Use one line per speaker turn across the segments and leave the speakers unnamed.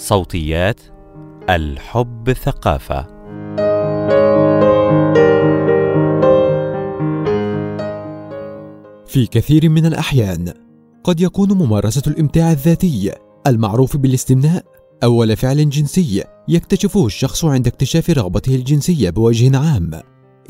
صوتيات الحب ثقافة.
في كثير من الأحيان قد يكون ممارسة الإمتاع الذاتي المعروف بالاستمناء أول فعل جنسي يكتشفه الشخص عند اكتشاف رغبته الجنسية بوجه عام.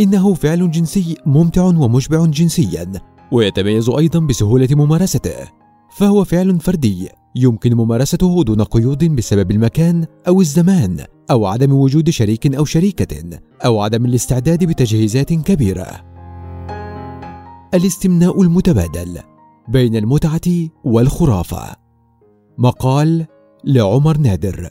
إنه فعل جنسي ممتع ومشبع جنسيا ويتميز أيضا بسهولة ممارسته. فهو فعل فردي يمكن ممارسته دون قيود بسبب المكان أو الزمان أو عدم وجود شريك أو شريكة أو عدم الاستعداد بتجهيزات كبيرة. الاستمناء المتبادل بين المتعة والخرافة. مقال لعمر نادر.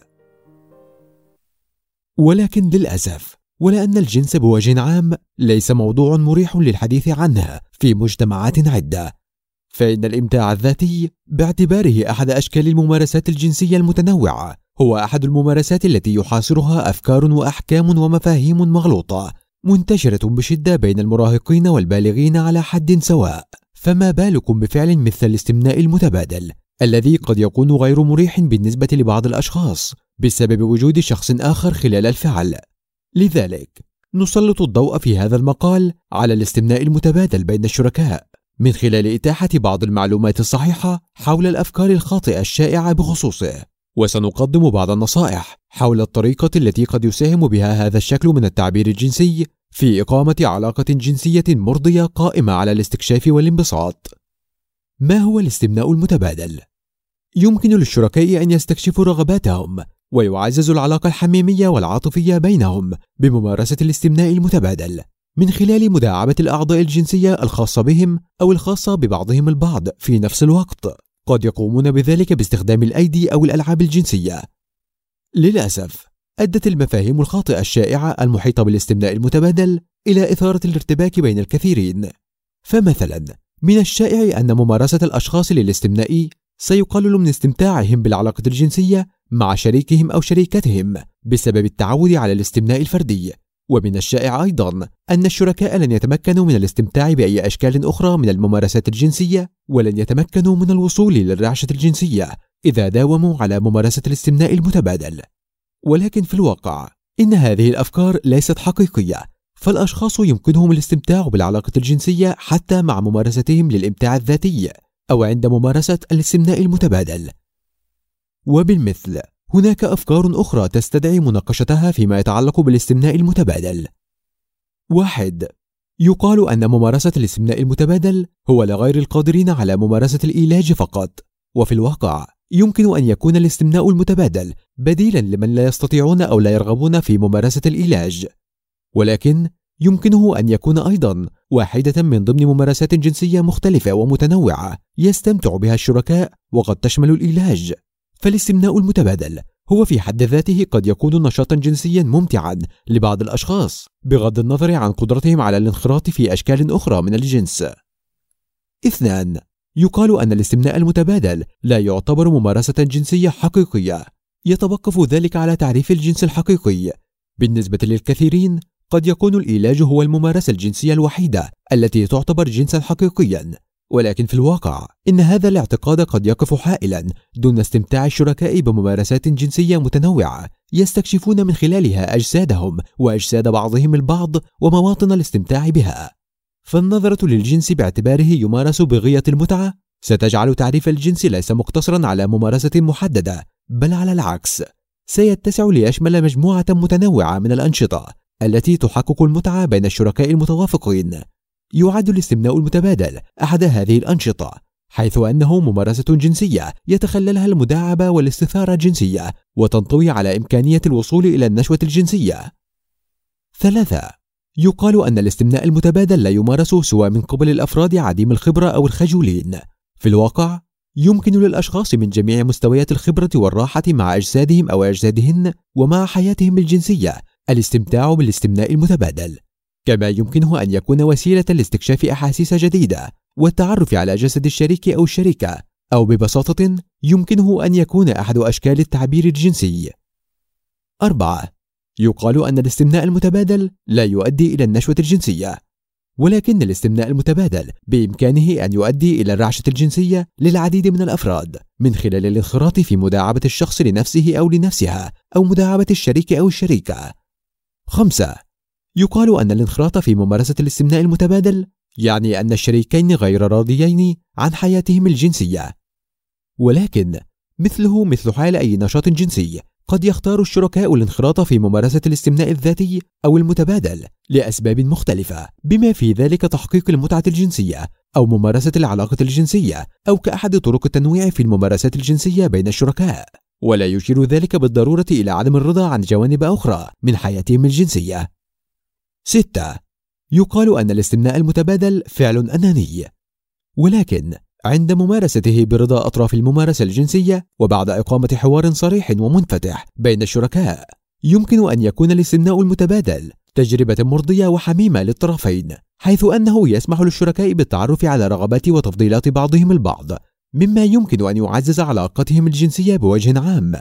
ولكن للأسف ولأن الجنس بوجه عام ليس موضوع مريح للحديث عنه في مجتمعات عدة فإن الإمتاع الذاتي باعتباره أحد أشكال الممارسات الجنسية المتنوعة هو أحد الممارسات التي يحاصرها أفكار وأحكام ومفاهيم مغلوطة منتشرة بشدة بين المراهقين والبالغين على حد سواء. فما بالكم بفعل مثل الاستمناء المتبادل الذي قد يكون غير مريح بالنسبة لبعض الأشخاص بسبب وجود شخص آخر خلال الفعل. لذلك نسلط الضوء في هذا المقال على الاستمناء المتبادل بين الشركاء. من خلال إتاحة بعض المعلومات الصحيحة حول الأفكار الخاطئة الشائعة بخصوصه وسنقدم بعض النصائح حول الطريقة التي قد يساهم بها هذا الشكل من التعبير الجنسي في إقامة علاقة جنسية مرضية قائمة على الاستكشاف والانبساط. ما هو الاستمناء المتبادل؟ يمكن للشركاء أن يستكشفوا رغباتهم ويعززوا العلاقة الحميمية والعاطفية بينهم بممارسة الاستمناء المتبادل من خلال مداعبة الأعضاء الجنسية الخاصة بهم أو الخاصة ببعضهم البعض في نفس الوقت. قد يقومون بذلك باستخدام الأيدي أو الألعاب الجنسية. للأسف، أدت المفاهيم الخاطئة الشائعة المحيطة بالاستمناء المتبادل إلى إثارة الارتباك بين الكثيرين. فمثلا، من الشائع أن ممارسة الأشخاص للاستمناء سيقلل من استمتاعهم بالعلاقة الجنسية مع شريكهم أو شريكتهم بسبب التعود على الاستمناء الفردي ومن الشائع أيضا أن الشركاء لن يتمكنوا من الاستمتاع بأي أشكال أخرى من الممارسات الجنسية ولن يتمكنوا من الوصول للرعشة الجنسية إذا داوموا على ممارسة الاستمناء المتبادل. ولكن في الواقع إن هذه الأفكار ليست حقيقية فالأشخاص يمكنهم الاستمتاع بالعلاقة الجنسية حتى مع ممارستهم للإمتاع الذاتي أو عند ممارسة الاستمناء المتبادل. وبالمثل هناك أفكار أخرى تستدعي مناقشتها فيما يتعلق بالاستمناء المتبادل. واحد يقال أن ممارسة الاستمناء المتبادل هو لغير القادرين على ممارسة الإيلاج فقط، وفي الواقع يمكن أن يكون الاستمناء المتبادل بديلا لمن لا يستطيعون أو لا يرغبون في ممارسة الإيلاج، ولكن يمكنه أن يكون أيضا واحدة من ضمن ممارسات جنسية مختلفة ومتنوعة يستمتع بها الشركاء وقد تشمل الإيلاج. فالاستمناء المتبادل هو في حد ذاته قد يكون نشاطا جنسيا ممتعا لبعض الأشخاص بغض النظر عن قدرتهم على الانخراط في أشكال أخرى من الجنس. اثنان يقال أن الاستمناء المتبادل لا يعتبر ممارسة جنسية حقيقية يتوقف ذلك على تعريف الجنس الحقيقي بالنسبة للكثيرين قد يكون الإيلاج هو الممارسة الجنسية الوحيدة التي تعتبر جنسا حقيقيا ولكن في الواقع إن هذا الاعتقاد قد يقف حائلا دون استمتاع الشركاء بممارسات جنسية متنوعة يستكشفون من خلالها أجسادهم وأجساد بعضهم البعض ومواطن الاستمتاع بها. فالنظرة للجنس باعتباره يمارس بغية المتعة؟ ستجعل تعريف الجنس ليس مقتصرا على ممارسة محددة بل على العكس. سيتسع ليشمل مجموعة متنوعة من الأنشطة التي تحقق المتعة بين الشركاء المتوافقين. يعد الاستمناء المتبادل أحد هذه الأنشطة حيث أنه ممارسة جنسية يتخللها المداعبة والاستثارة الجنسية وتنطوي على إمكانية الوصول إلى النشوة الجنسية. ثلاثة يقال أن الاستمناء المتبادل لا يمارس سوى من قبل الأفراد عديم الخبرة أو الخجولين. في الواقع يمكن للأشخاص من جميع مستويات الخبرة والراحة مع أجسادهم أو أجسادهن ومع حياتهم الجنسية الاستمتاع بالاستمناء المتبادل كما يمكنه أن يكون وسيلة لاستكشاف أحاسيس جديدة والتعرف على جسد الشريك أو الشريكة أو ببساطة يمكنه أن يكون أحد أشكال التعبير الجنسي. أربعة يقال أن الاستمناء المتبادل لا يؤدي إلى النشوة الجنسية ولكن الاستمناء المتبادل بإمكانه أن يؤدي إلى الرعشة الجنسية للعديد من الأفراد من خلال الانخراط في مداعبة الشخص لنفسه أو لنفسها أو مداعبة الشريك أو الشريكة. خمسة يقال أن الانخراط في ممارسة الاستمناء المتبادل يعني أن الشريكين غير راضيين عن حياتهم الجنسية. ولكن مثله مثل حال أي نشاط جنسي قد يختار الشركاء الانخراط في ممارسة الاستمناء الذاتي أو المتبادل لأسباب مختلفة بما في ذلك تحقيق المتعة الجنسية أو ممارسة العلاقة الجنسية أو كأحد طرق التنويع في الممارسات الجنسية بين الشركاء. ولا يشير ذلك بالضرورة إلى عدم الرضا عن جوانب أخرى من حياتهم الجنسية. 6. يقال أن الاستمناء المتبادل فعل أناني ولكن عند ممارسته برضا أطراف الممارسة الجنسية وبعد إقامة حوار صريح ومنفتح بين الشركاء يمكن أن يكون الاستمناء المتبادل تجربة مرضية وحميمة للطرفين حيث أنه يسمح للشركاء بالتعرف على رغبات وتفضيلات بعضهم البعض مما يمكن أن يعزز علاقتهم الجنسية بوجه عام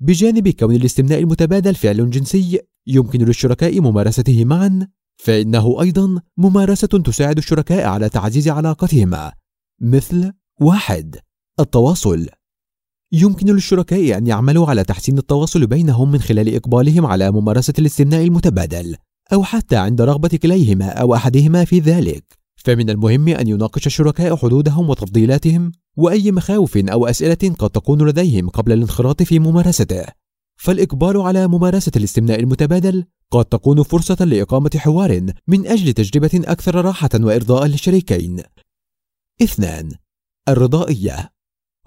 بجانب كون الاستمناء المتبادل فعل جنسي يمكن للشركاء ممارسته معا فإنه أيضا ممارسة تساعد الشركاء على تعزيز علاقتهما مثل واحد التواصل. يمكن للشركاء أن يعملوا على تحسين التواصل بينهم من خلال إقبالهم على ممارسة الاستمناء المتبادل أو حتى عند رغبة كليهما أو أحدهما في ذلك. فمن المهم أن يناقش الشركاء حدودهم وتفضيلاتهم وأي مخاوف أو أسئلة قد تكون لديهم قبل الانخراط في ممارسته. فالإقبال على ممارسة الاستمناء المتبادل قد تكون فرصة لإقامة حوار من أجل تجربة أكثر راحة وإرضاء للشريكين. اثنان الرضائية.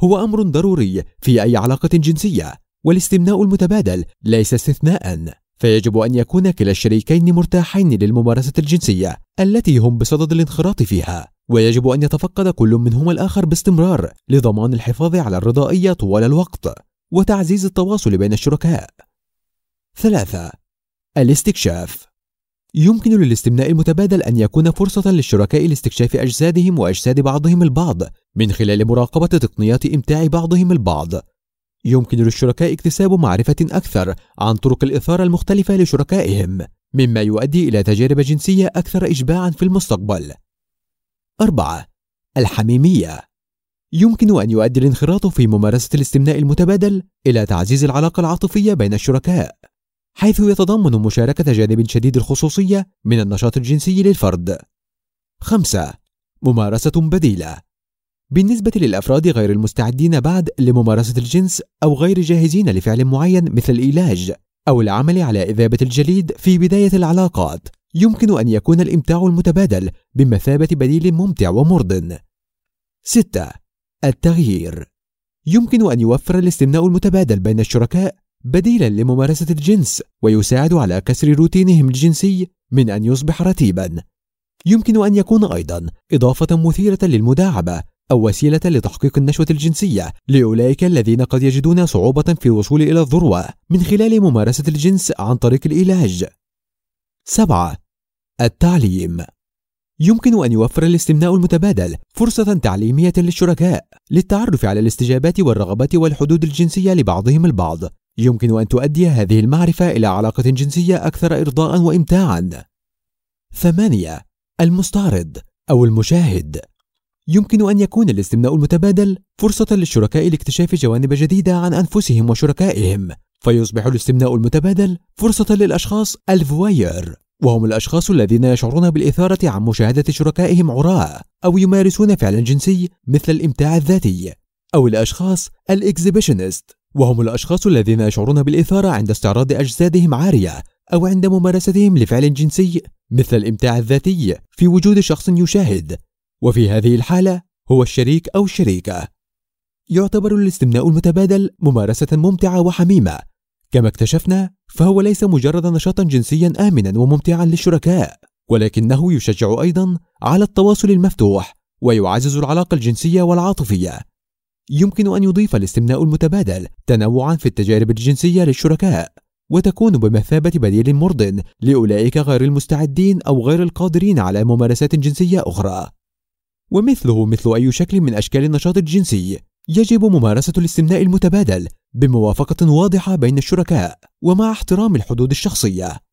هو أمر ضروري في أي علاقة جنسية والاستمناء المتبادل ليس استثناء فيجب أن يكون كلا الشريكين مرتاحين للممارسة الجنسية التي هم بصدد الانخراط فيها ويجب أن يتفقد كل منهما الآخر باستمرار لضمان الحفاظ على الرضائية طوال الوقت. وتعزيز التواصل بين الشركاء ثلاثة الاستكشاف يمكن للاستمناء المتبادل أن يكون فرصة للشركاء لاستكشاف أجسادهم وأجساد بعضهم البعض من خلال مراقبة تقنيات إمتاع بعضهم البعض. يمكن للشركاء اكتساب معرفة أكثر عن طرق الإثارة المختلفة لشركائهم، مما يؤدي إلى تجارب جنسية أكثر إشباعًا في المستقبل. أربعة: الحميمية يمكن أن يؤدي الانخراط في ممارسة الاستمناء المتبادل إلى تعزيز العلاقة العاطفية بين الشركاء. حيث يتضمن مشاركة جانب شديد الخصوصية من النشاط الجنسي للفرد. خمسة ممارسة بديلة بالنسبة للأفراد غير المستعدين بعد لممارسة الجنس أو غير جاهزين لفعل معين مثل العلاج أو العمل على إذابة الجليد في بداية العلاقات يمكن أن يكون الإمتاع المتبادل بمثابة بديل ممتع ومرضٍ. 6. التغيير يمكن أن يوفر الاستمناء المتبادل بين الشركاء بديلا لممارسة الجنس ويساعد على كسر روتينهم الجنسي من أن يصبح رتيبا يمكن أن يكون أيضا إضافة مثيرة للمداعبة أو وسيلة لتحقيق النشوة الجنسية لأولئك الذين قد يجدون صعوبة في الوصول إلى الذروة من خلال ممارسة الجنس عن طريق العلاج. 7. التعليم يمكن أن يوفر الاستمناء المتبادل فرصة تعليمية للشركاء للتعرف على الاستجابات والرغبات والحدود الجنسية لبعضهم البعض. يمكن أن تؤدي هذه المعرفة إلى علاقة جنسية أكثر إرضاء وإمتاعا. ثمانية المستعرض أو المشاهد. يمكن أن يكون الاستمناء المتبادل فرصة للشركاء لاكتشاف جوانب جديدة عن أنفسهم وشركائهم فيصبح الاستمناء المتبادل فرصة للأشخاص الفواير وهم الأشخاص الذين يشعرون بالإثارة عن مشاهدة شركائهم عراة أو يمارسون فعلا جنسي مثل الإمتاع الذاتي أو الأشخاص الإكزيبيشنست. وهم الأشخاص الذين يشعرون بالإثارة عند استعراض أجسادهم عارية أو عند ممارستهم لفعل جنسي مثل الإمتاع الذاتي في وجود شخص يشاهد. وفي هذه الحالة هو الشريك أو الشريكة. يعتبر الاستمناء المتبادل ممارسة ممتعة وحميمة كما اكتشفنا فهو ليس مجرد نشاطا جنسيا آمنا وممتعا للشركاء ولكنه يشجع أيضا على التواصل المفتوح ويعزز العلاقة الجنسية والعاطفية. يمكن أن يضيف الاستمناء المتبادل تنوعا في التجارب الجنسية للشركاء وتكون بمثابة بديل مرض لأولئك غير المستعدين أو غير القادرين على ممارسات جنسية أخرى. ومثله مثل أي شكل من أشكال النشاط الجنسي. يجب ممارسة الاستمناء المتبادل بموافقة واضحة بين الشركاء ومع احترام الحدود الشخصية.